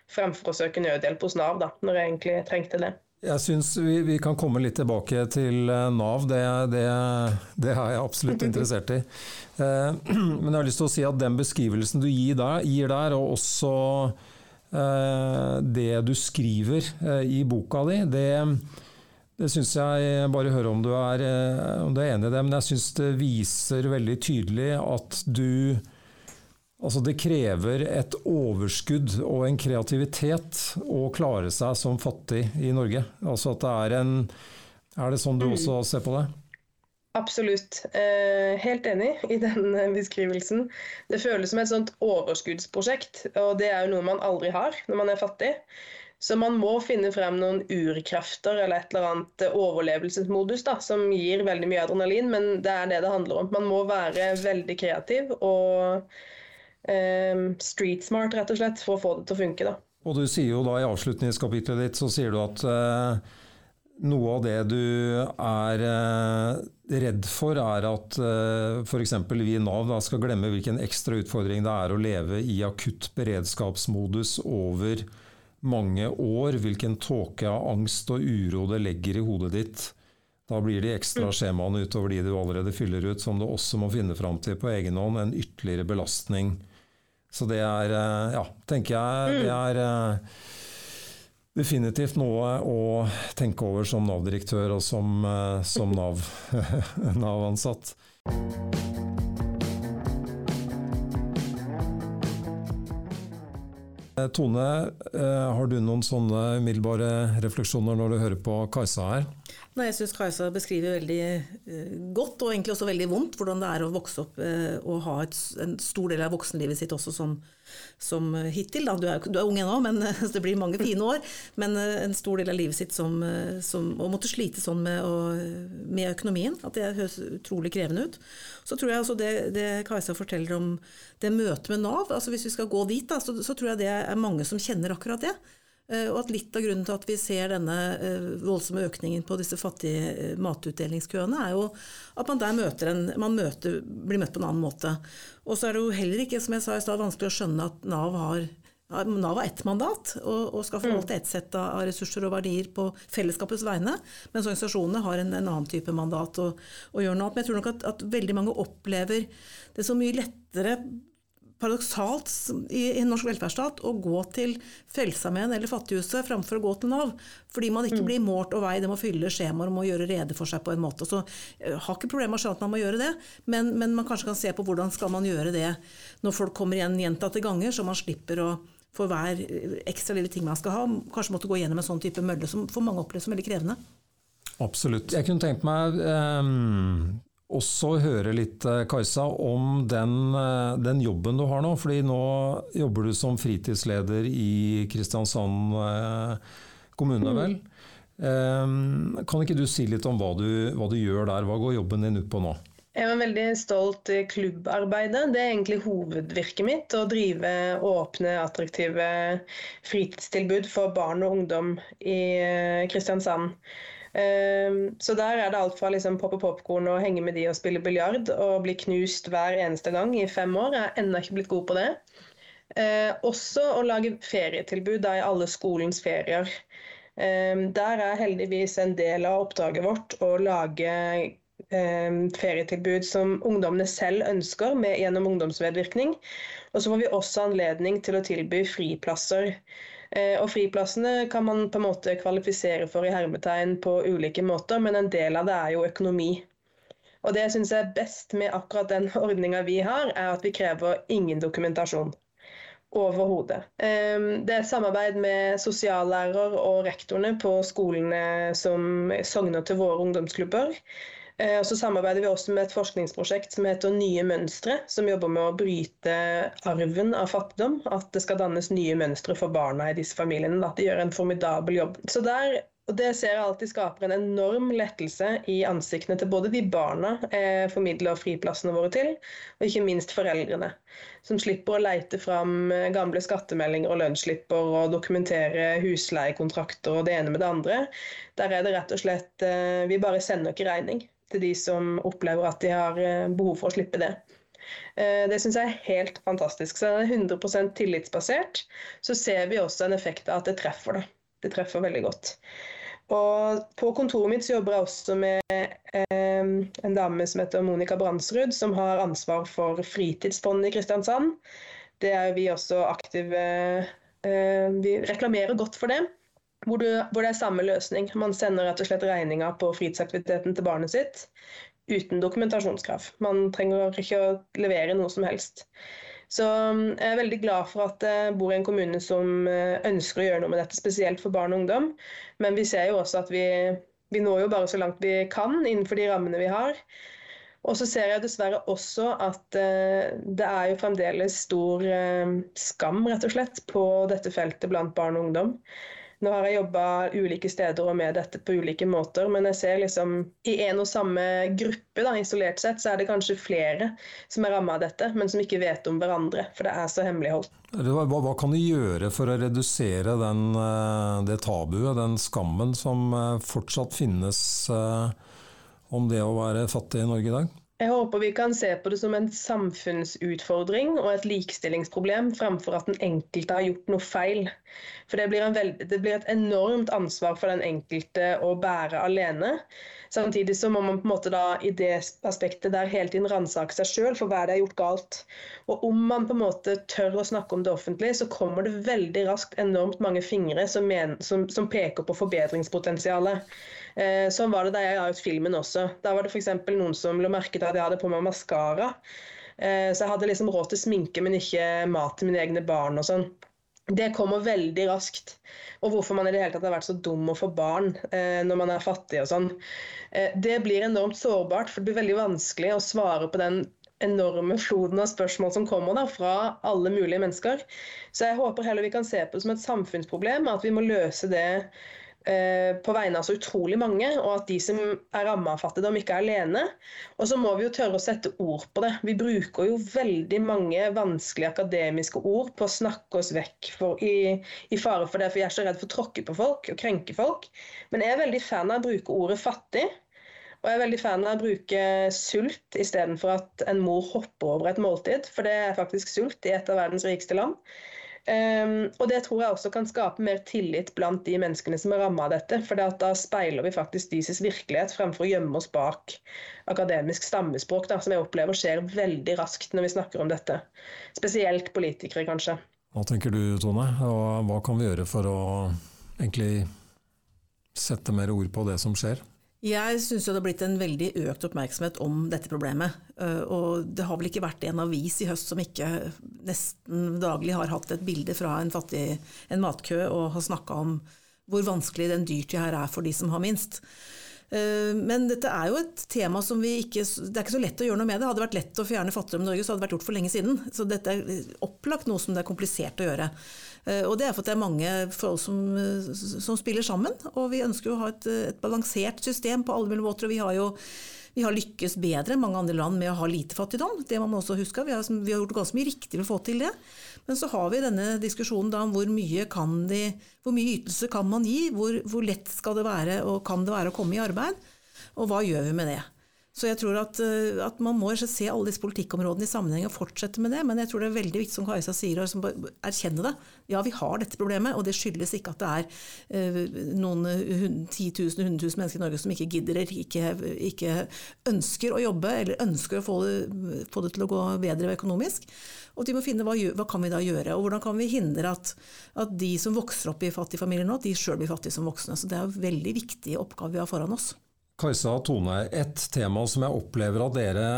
fremfor å søke nødhjelp hos Nav, da, når jeg egentlig trengte det. Jeg syns vi, vi, kan komme litt tilbake til eh, Nav, det, det, det er jeg absolutt <laughs> interessert i. Eh, <clears throat> men jeg har lyst til å si at den beskrivelsen du gir der, gir der og også Eh, det du skriver i boka di, det, det syns jeg Bare høre om du, er, eh, om du er enig i det, men jeg syns det viser veldig tydelig at du Altså det krever et overskudd og en kreativitet å klare seg som fattig i Norge. Altså at det er en Er det sånn du mm. også ser på det? Absolutt. Eh, helt enig i den eh, beskrivelsen. Det føles som et sånt overskuddsprosjekt, og det er jo noe man aldri har når man er fattig. Så man må finne frem noen urkrefter eller et eller annet eh, overlevelsesmodus da, som gir veldig mye adrenalin, men det er det det handler om. Man må være veldig kreativ og eh, street smart, rett og slett, for å få det til å funke. da. Og du sier jo da i avslutningskapitlet ditt så sier du at eh noe av det du er eh, redd for, er at eh, f.eks. vi i Nav skal glemme hvilken ekstra utfordring det er å leve i akutt beredskapsmodus over mange år. Hvilken tåke av angst og uro det legger i hodet ditt. Da blir de ekstra mm. skjemaene utover de du allerede fyller ut, som du også må finne fram til på egen hånd, en ytterligere belastning. Så det er, eh, ja, tenker jeg, det mm. er definitivt noe å tenke over som Nav-direktør og som, eh, som <laughs> <laughs> Nav-ansatt. Eh, Tone, eh, har du noen sånne umiddelbare refleksjoner når du hører på Kajsa her? Nei, jeg syns Kajsa beskriver veldig eh, godt, og egentlig også veldig vondt, hvordan det er å vokse opp eh, og ha et, en stor del av voksenlivet sitt også som, som hittil. Du er, du er, ung ennå, men det blir mange fine år. Men eh, en stor del av livet sitt som, som å måtte slite sånn med, å, med, økonomien. At det høres utrolig krevende ut. Så tror jeg altså det, det Kajsa forteller om det møtet med Nav, altså hvis vi skal gå dit, da, så, så tror jeg det er mange som kjenner akkurat det. Eh, og at litt av grunnen til at vi ser denne eh, voldsomme økningen på disse fattige eh, matutdelingskøene, er jo at man der møter en, man møter, blir møtt på en annen måte. Og så er det jo heller ikke, som jeg sa i stad, vanskelig å skjønne at Nav har Nav har ett mandat og, og skal forvalte ett sett av ressurser og verdier på fellesskapets vegne, mens organisasjonene har en, en annen type mandat og, og gjør noe annet. Men jeg tror nok at, at veldig mange opplever det så mye lettere paradoksalt i, i norsk velferdsstat å gå til Frelsesarmeen eller Fattighuset framfor å gå til Nav. Fordi man ikke mm. blir målt og veid, må fylle skjemaer og må gjøre rede for seg på en måte. Så jeg eh, har ikke problemer med å skjønne at man må gjøre det, men, men, man kanskje kan se på hvordan skal man gjøre det når folk kommer igjen gjentatte ganger, så man slipper å for hver eh, ekstra lille ting man skal ha, kanskje måtte gå gjennom en sånn type mølle som for mange oppleves som veldig krevende. Absolutt. Jeg kunne tenkt meg um, også høre litt, eh, Kajsa, om den, eh, den, jobben du har nå. fordi nå jobber du som fritidsleder i Kristiansand eh, kommune, vel? Mm. Kan ikke du si litt om hva du, hva du, gjør der? Hva går jobben din ut på nå? Jeg er veldig stolt i klubbarbeidet. Det er egentlig hovedvirket mitt. Å drive åpne, attraktive fritidstilbud for barn og ungdom i Kristiansand. Ehm, så der er det alt fra liksom poppe popkorn og henge med de og spille biljard og bli knust hver eneste gang i fem år. Jeg er ennå ikke blitt god på det. Eh, også å lage ferietilbud i alle skolens ferier. Ehm, der er heldigvis en del av oppdraget vårt å lage ferietilbud som ungdommene selv ønsker med, gjennom ungdomsmedvirkning. Og så får vi også anledning til å tilby friplasser. Eh, og friplassene kan man på en måte kvalifisere for i hermetegn på ulike måter, men en del av det er jo økonomi. Og det jeg syns er best med akkurat den <laughs> ordninga vi har, er at vi krever ingen dokumentasjon. Overhodet. Ehm, det er et samarbeid med sosiallærer og rektorene på skolene som sogner til våre ungdomsklubber. Eh, og så samarbeider vi også med et forskningsprosjekt som heter Nye mønstre, som jobber med å bryte arven av fattigdom. At det skal dannes nye mønstre for barna i disse familiene. At De gjør en formidabel jobb. Så der og Det ser jeg alltid skaper en enorm lettelse i ansiktene til både de barna eh, formidler friplassene våre til, og ikke minst foreldrene. Som slipper å leite fram eh, gamle skattemeldinger og lønnsslipper og dokumentere husleiekontrakter og det ene med det andre. Der er det rett og slett eh, Vi bare sender ikke regning til de som opplever at de har eh, behov for å slippe det. Eh, det syns jeg er helt fantastisk. Så det er 100% tillitsbasert. Så ser vi også en effekt av at det treffer. Det, det treffer veldig godt. Og på kontoret mitt så jobber jeg også med eh, en dame som heter Monica Brandsrud, som har ansvar for Fritidsfondet i Kristiansand. Det er vi også aktive eh, Vi reklamerer godt for det. Hvor, du, hvor, det er samme løsning. Man sender rett og slett regninga på fritidsaktiviteten til barnet sitt uten dokumentasjonskrav. Man trenger ikke å levere noe som helst. Så um, jeg er veldig glad for at jeg bor i en kommune som uh, ønsker å gjøre noe med dette, spesielt for barn og ungdom. Men vi ser jo også at vi, vi når jo bare så langt vi kan innenfor de rammene vi har. Og så ser jeg dessverre også at uh, det er jo fremdeles stor uh, skam rett og slett på dette feltet blant barn og ungdom. Nå har jeg jobba ulike steder og med dette på ulike måter, men jeg ser liksom i en og samme gruppe, da, isolert sett, så er det kanskje flere som er ramma av dette, men som ikke vet om hverandre, for det er så hemmeligholdt. Hva, hva kan du gjøre for å redusere den, eh, det tabuet, den skammen som eh, fortsatt finnes eh, om det å være fattig i Norge i dag? Jeg håper vi kan se på det som en samfunnsutfordring og et likestillingsproblem, fremfor at den enkelte har gjort noe feil. For det blir, det blir, et enormt ansvar for den enkelte å bære alene. Samtidig så må man på en måte da i det aspektet der hele tiden ransake seg sjøl for hva det har gjort galt. Og om man på en måte tør å snakke om det offentlig, så kommer det veldig raskt enormt mange fingre som, men, som, som peker på forbedringspotensialet. Eh, sånn var det da jeg la ut filmen også. Da var det f.eks. noen som la merke til at jeg hadde på meg maskara. Eh, så jeg hadde liksom råd til sminke, men ikke mat til mine egne barn og sånn. Det kommer veldig raskt. Og hvorfor man i det hele tatt har vært så dum å få barn eh, når man er fattig og sånn. Eh, det blir enormt sårbart, for det blir veldig vanskelig å svare på den enorme floden av spørsmål som kommer da, fra alle mulige mennesker. Så jeg håper heller vi kan se på det som et samfunnsproblem, at vi må løse det på vegne av så utrolig mange, og at de som er ramma av fattigdom, ikke er alene. Og så må vi jo tørre å sette ord på det. Vi bruker jo veldig mange vanskelige akademiske ord på å snakke oss vekk for, i, i, fare for det, for jeg er så redd for å tråkke på folk og krenke folk. Men jeg er veldig fan av å bruke ordet fattig. Og jeg er veldig fan av å bruke sult istedenfor at en mor hopper over et måltid, for det er faktisk sult i et av verdens rikeste land. Um, og det tror jeg også kan skape mer tillit blant de menneskene som er ramma av dette. For da speiler vi faktisk deres virkelighet fremfor å gjemme oss bak akademisk stammespråk, da, som jeg opplever skjer veldig raskt når vi snakker om dette. Spesielt politikere, kanskje. Hva tenker du, Tone? Og hva kan vi gjøre for å egentlig sette mer ord på det som skjer? Jeg syns det har blitt en veldig økt oppmerksomhet om dette problemet. Eh, og det har vel ikke vært en avis i høst som ikke nesten daglig har hatt et bilde fra en, fattig, en matkø og har snakka om hvor vanskelig den dyrtida her er for de som har minst. Eh, men dette er jo et tema som vi ikke Det er ikke så lett å gjøre noe med det. Hadde det vært lett å fjerne fattigdom i Norge, så hadde det vært gjort for lenge siden. Så dette er opplagt noe som det er komplisert å gjøre. Eh, og det er for at det er mange forhold som, som spiller sammen. Og vi ønsker å ha et, et balansert system på alle mulige måter. Og vi har jo Vi har lykkes bedre enn mange andre land med å ha lite fattigdom. Det må man også huske. Vi har, vi har gjort ganske mye riktig for å få til det. Men så har vi denne diskusjonen da om hvor mye, kan de, hvor mye ytelse kan man gi? Hvor, hvor lett skal det være og kan det være å komme i arbeid? Og hva gjør vi med det? Så jeg tror at, eh, at, man må se alle disse politikkområdene i sammenheng og fortsette med det. Men jeg tror det er veldig viktig, som Kajsa sier, å erkjenne det. Ja, vi har dette problemet, og det skyldes ikke at det er uh, noen 10 000-100 000 mennesker i Norge som ikke gidder eller ikke, ikke, ønsker å jobbe, eller ønsker å få det, få det, til å gå bedre økonomisk. Og de må finne hva, hva kan vi da gjøre, og hvordan kan vi hindre at, at de som vokser opp i fattige familier nå, de sjøl blir fattige som voksne. Så det er en veldig viktig oppgave vi har foran oss. Kajsa og Tone, et tema som jeg opplever at dere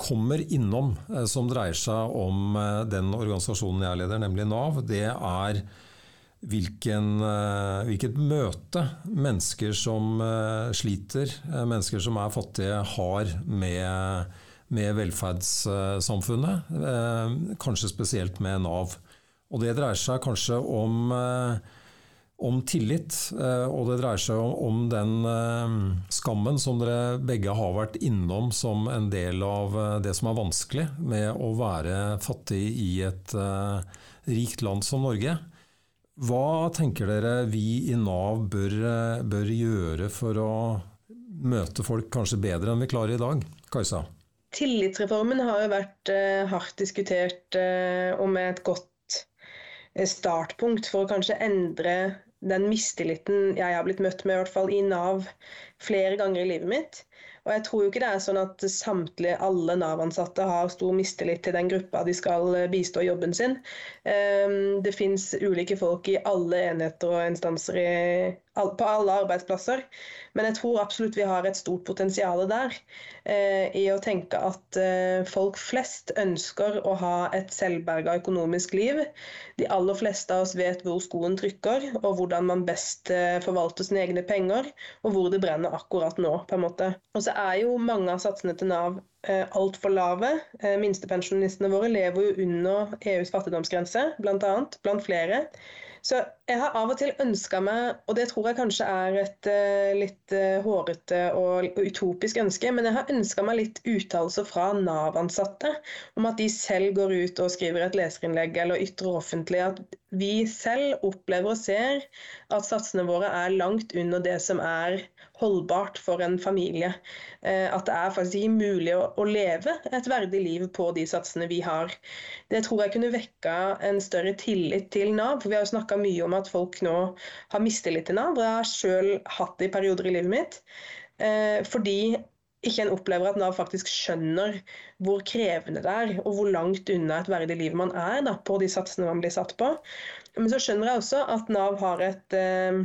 kommer innom, eh, som dreier seg om eh, den organisasjonen jeg leder, nemlig Nav, det er hvilken, eh, hvilket møte mennesker som sliter, mennesker som er fattige, har med, med velferdssamfunnet. Kanskje spesielt med Nav. Og det dreier seg kanskje om om tillit, eh, og det dreier seg om den eh, skammen som dere begge har vært innom som en del av eh, det som er vanskelig med å være fattig i et rikt land som Norge. Hva tenker dere vi i Nav bør, bør gjøre for å møte folk kanskje bedre enn vi klarer i dag? Kajsa? Tillitsreformen har jo vært hardt diskutert og med et godt startpunkt for å kanskje endre den mistilliten jeg har blitt møtt med, i hvert fall i Nav, flere ganger i livet mitt. Og jeg tror jo ikke det er sånn at samtlige, alle Nav-ansatte har stor mistillit til den gruppa de skal eh, bistå i jobben sin. Ehm, det fins ulike folk i alle enheter og instanser i, på alle arbeidsplasser. Men jeg tror absolutt vi har et stort potensial der eh, i å tenke at eh, folk flest ønsker å ha et selvberga økonomisk liv. De aller fleste av oss vet hvor skoen trykker, og hvordan man best forvalter sine egne penger, og hvor det brenner akkurat nå. på en måte. Og så er jo mange av satsene til Nav eh, altfor lave. Eh, minstepensjonistene våre lever jo under EUs fattigdomsgrense, bl.a. Blant flere. Så jeg har av og til ønska meg, og det tror jeg kanskje er et uh, litt uh, hårete og, utopisk ønske, men jeg har ønska meg litt uttalelser fra Nav-ansatte om at de selv går ut og skriver et leserinnlegg eller ytrer offentlig at vi selv opplever og ser at satsene våre er langt under det som er holdbart for en familie. Uh, at det er faktisk ikke mulig å, å leve et verdig liv på de satsene vi har. Det tror jeg kunne vekka en større tillit til Nav. for Vi har jo mye om at folk nå har mistillit til Nav. Jeg har sjøl hatt det i perioder i livet mitt. Eh, fordi ikke en opplever at Nav faktisk skjønner hvor krevende det er, og hvor langt unna et verdig liv man er da, på de satsene man blir satt på. Men så skjønner jeg også at Nav har et eh,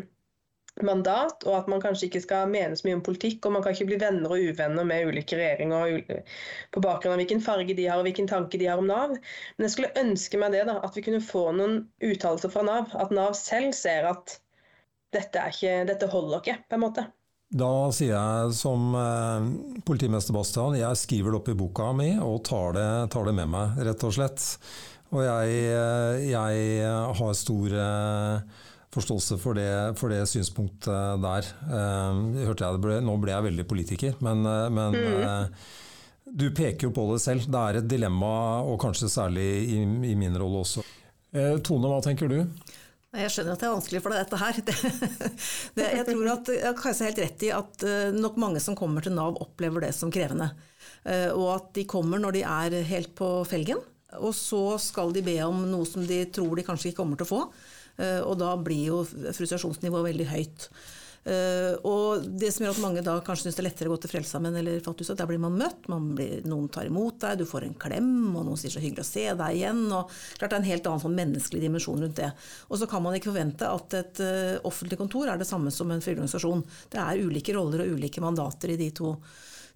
mandat, og at man kanskje ikke skal mene så mye om politikk. Og man kan ikke bli venner og uvenner med ulike regjeringer på bakgrunn av hvilken farge de har og hvilken tanke de har om Nav. Men jeg skulle ønske meg det, da, at vi kunne få noen uttalelser fra Nav. At Nav selv ser at dette, ikke, dette holder ikke, på en måte. Da sier jeg som eh, politimester Bastian, jeg skriver det opp i boka mi og tar det, tar det med meg, rett og slett. Og jeg, eh, jeg har stor eh, forståelse for det, for det synspunktet der. Hørte jeg ble, nå ble jeg veldig politiker, men, uh, men mm. uh, du peker jo på det selv. Det er et dilemma, og kanskje særlig i, i min rolle også. Tone, hva tenker du? Jeg skjønner at det er vanskelig for deg, dette her. <laughs> Det, det, jeg tror at Kajsa har helt rett i at nok mange som kommer til Nav, opplever det som krevende. Og at de kommer når de er helt på felgen, og så skal de be om noe som de tror de kanskje ikke kommer til å få. Eh, og da blir jo frustrasjonsnivået veldig høyt. Uh, og det som gjør at mange da kanskje syns det er lettere å gå til Frelsesarmeen eller Fattighuset, der blir man møtt, man blir, noen tar imot deg, du får en klem, og noen sier så hyggelig å se deg igjen. og klart Det er en helt annen sånn menneskelig dimensjon rundt det. Og så kan man ikke forvente at et uh, offentlig kontor er det samme som en frivillig organisasjon. Det er ulike roller og ulike mandater i de to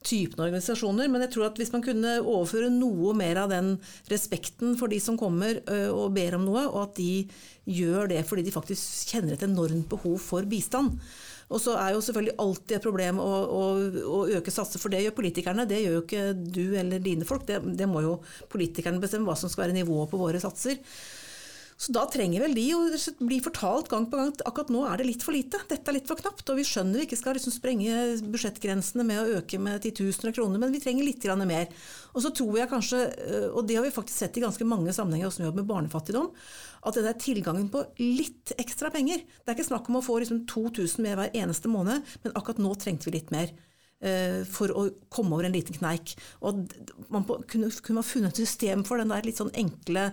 typene organisasjoner. Men jeg tror at hvis man kunne overføre noe mer av den respekten for de som kommer og ber om noe, og at de gjør det fordi de faktisk kjenner et enormt behov for bistand. Og så er jo selvfølgelig alltid et problem å, å, å øke satser, for det gjør politikerne. Det gjør jo ikke du eller dine folk. Det, det må jo politikerne bestemme hva som skal være nivået på våre satser. Så da trenger vel de å bli fortalt gang på gang at akkurat nå er det litt for lite, dette er litt for knapt, og vi skjønner vi ikke skal liksom sprenge budsjettgrensene med å øke med titusener av kroner, men vi trenger litt mer. Og så tror jeg kanskje, øh, og det har vi faktisk sett i ganske mange sammenhenger også når vi jobber med barnefattigdom, at det er tilgangen på litt ekstra penger. Det er ikke snakk om å få liksom 2000 mer hver eneste måned, men akkurat nå trengte vi litt mer. Eh, for å komme over en liten kneik. Og man kunne, kunne ha funnet et system for den der litt sånn enkle,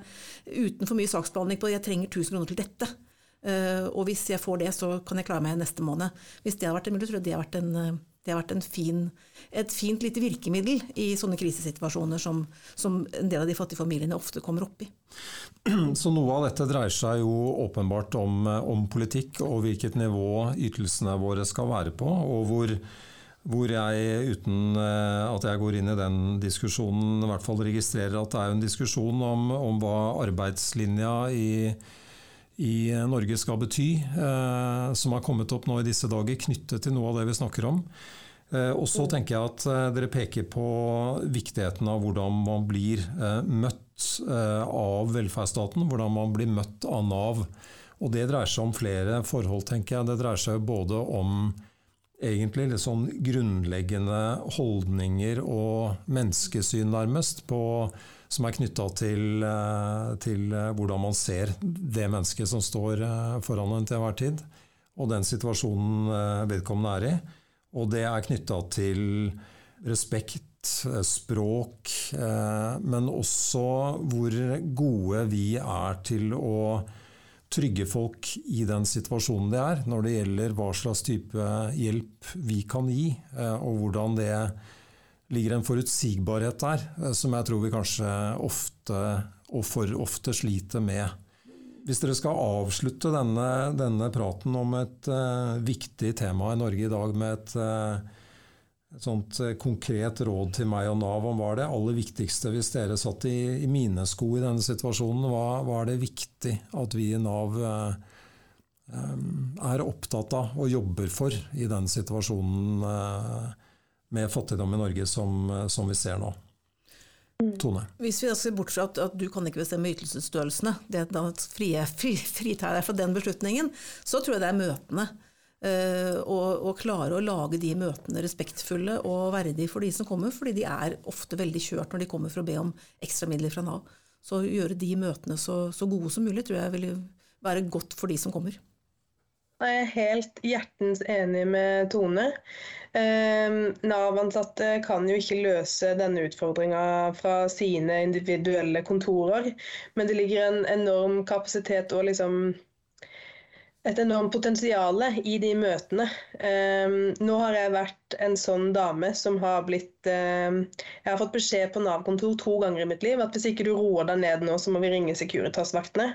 uten for mye saksbehandling på 'jeg trenger 1000 kroner til dette'. Uh, og hvis jeg får det, så kan jeg klare meg neste måned. Hvis det hadde vært en mulig, tror jeg det hadde vært, en, eh, det har vært en fin, et fint lite virkemiddel i sånne krisesituasjoner som, som, en del av de fattige familiene ofte kommer opp i. <clears throat> Så noe av dette dreier seg jo åpenbart om, om politikk og hvilket nivå ytelsene våre skal være på, og hvor hvor jeg, uten eh, at jeg går inn i den diskusjonen, i hvert fall registrerer at det er en diskusjon om, om hva arbeidslinja i, i, Norge skal bety, eh, som har kommet opp nå i disse dager, knyttet til noe av det vi snakker om. Eh, og så tenker jeg at eh, dere peker på viktigheten av hvordan man blir eh, møtt eh, av velferdsstaten, hvordan man blir møtt av Nav. Og det dreier seg om flere forhold, tenker jeg. Det dreier seg både om egentlig litt sånn grunnleggende holdninger og menneskesyn, nærmest, på, som er knytta til, eh, til, eh, hvordan man ser det mennesket som står eh, foran en til enhver tid, og den situasjonen vedkommende er i. Og det er knytta til respekt, språk, men også hvor gode vi er til å trygge folk i den situasjonen de er, når det gjelder hva slags type hjelp vi kan gi, eh, og hvordan det ligger en forutsigbarhet der, eh, som jeg tror vi kanskje ofte, og for ofte, sliter med. Hvis dere skal avslutte denne, denne praten om et uh, viktig tema i Norge i dag med et uh, sånt eh, konkret råd til meg og Nav om hva er det aller viktigste hvis dere satt i, i mine sko i denne situasjonen? Hva, hva, er det viktig at vi i Nav eh, eh, er opptatt av og jobber for i den situasjonen med fattigdom i Norge som, som, vi ser nå? Tone? Hvis vi ser bort fra at, at, du kan ikke bestemme ytelsesstørrelsene, det da fritar fri, fri deg fra den beslutningen, så tror jeg det er møtene. Uh, og, og, klare å lage de møtene respektfulle og verdige for de som kommer, fordi de er ofte veldig kjørt når de kommer for å be om ekstramidler fra Nav. Så gjøre de møtene så, så gode som mulig tror jeg vil være godt for de som kommer. Jeg er helt hjertens enig med Tone. Uh, Nav-ansatte kan jo ikke løse denne utfordringa fra sine individuelle kontorer, men det ligger en enorm kapasitet og liksom et enormt potensial i de møtene. Um, nå har jeg vært en sånn dame som har blitt um, Jeg har fått beskjed på Nav-kontor to ganger i mitt liv at hvis ikke du roer deg ned nå, så må vi ringe Securitas-vaktene.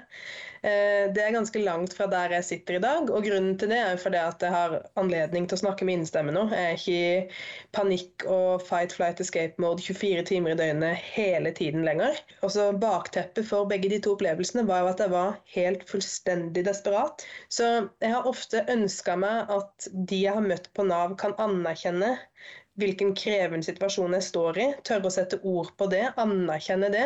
Eh, det er ganske langt fra der jeg sitter i dag, og grunnen til det er fordi at jeg har anledning til å snakke med innestemme nå. Jeg er ikke i panikk og fight, flight, escape mode 24 timer i døgnet hele tiden lenger. Og så Bakteppet for begge de to opplevelsene var jo at jeg var helt fullstendig desperat. Så jeg har ofte ønska meg at de jeg har møtt på Nav, kan anerkjenne hvilken krevende situasjon jeg står i, tørre å sette ord på det, anerkjenne det.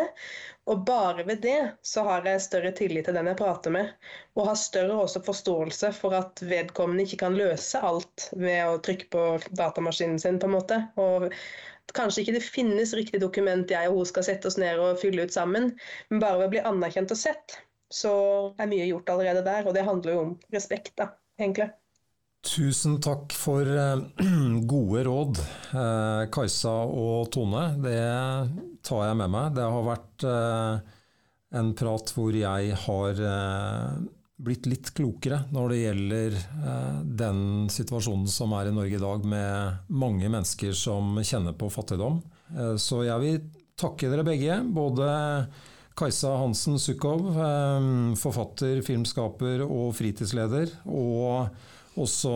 Og bare ved det så har jeg større tillit til den jeg prater med, og har større også forståelse for at vedkommende ikke kan løse alt ved å trykke på datamaskinen sin, på en måte. Og kanskje ikke det finnes riktig dokument jeg og hun skal sette oss ned og fylle ut sammen, men bare ved å bli anerkjent og sett, så er mye gjort allerede der. Og det handler jo om respekt, da, egentlig. Tusen takk for eh, <clears throat> gode råd, eh, Kajsa og Tone. Det tar jeg med meg. Det har vært eh, en prat hvor jeg har blitt litt klokere når det gjelder den situasjonen som er i Norge i dag, med mange mennesker som kjenner på fattigdom. Så jeg vil takke dere begge. både Kajsa Hansen Sukhov, forfatter, filmskaper og fritidsleder. og også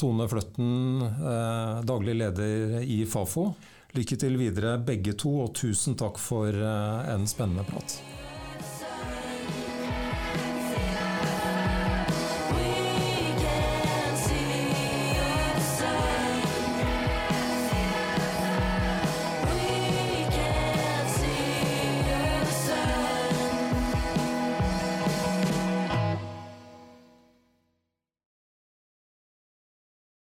Tone Fløtten, eh, daglig leder i Fafo. Lykke til videre begge to, og tusen takk for eh, en spennende prat.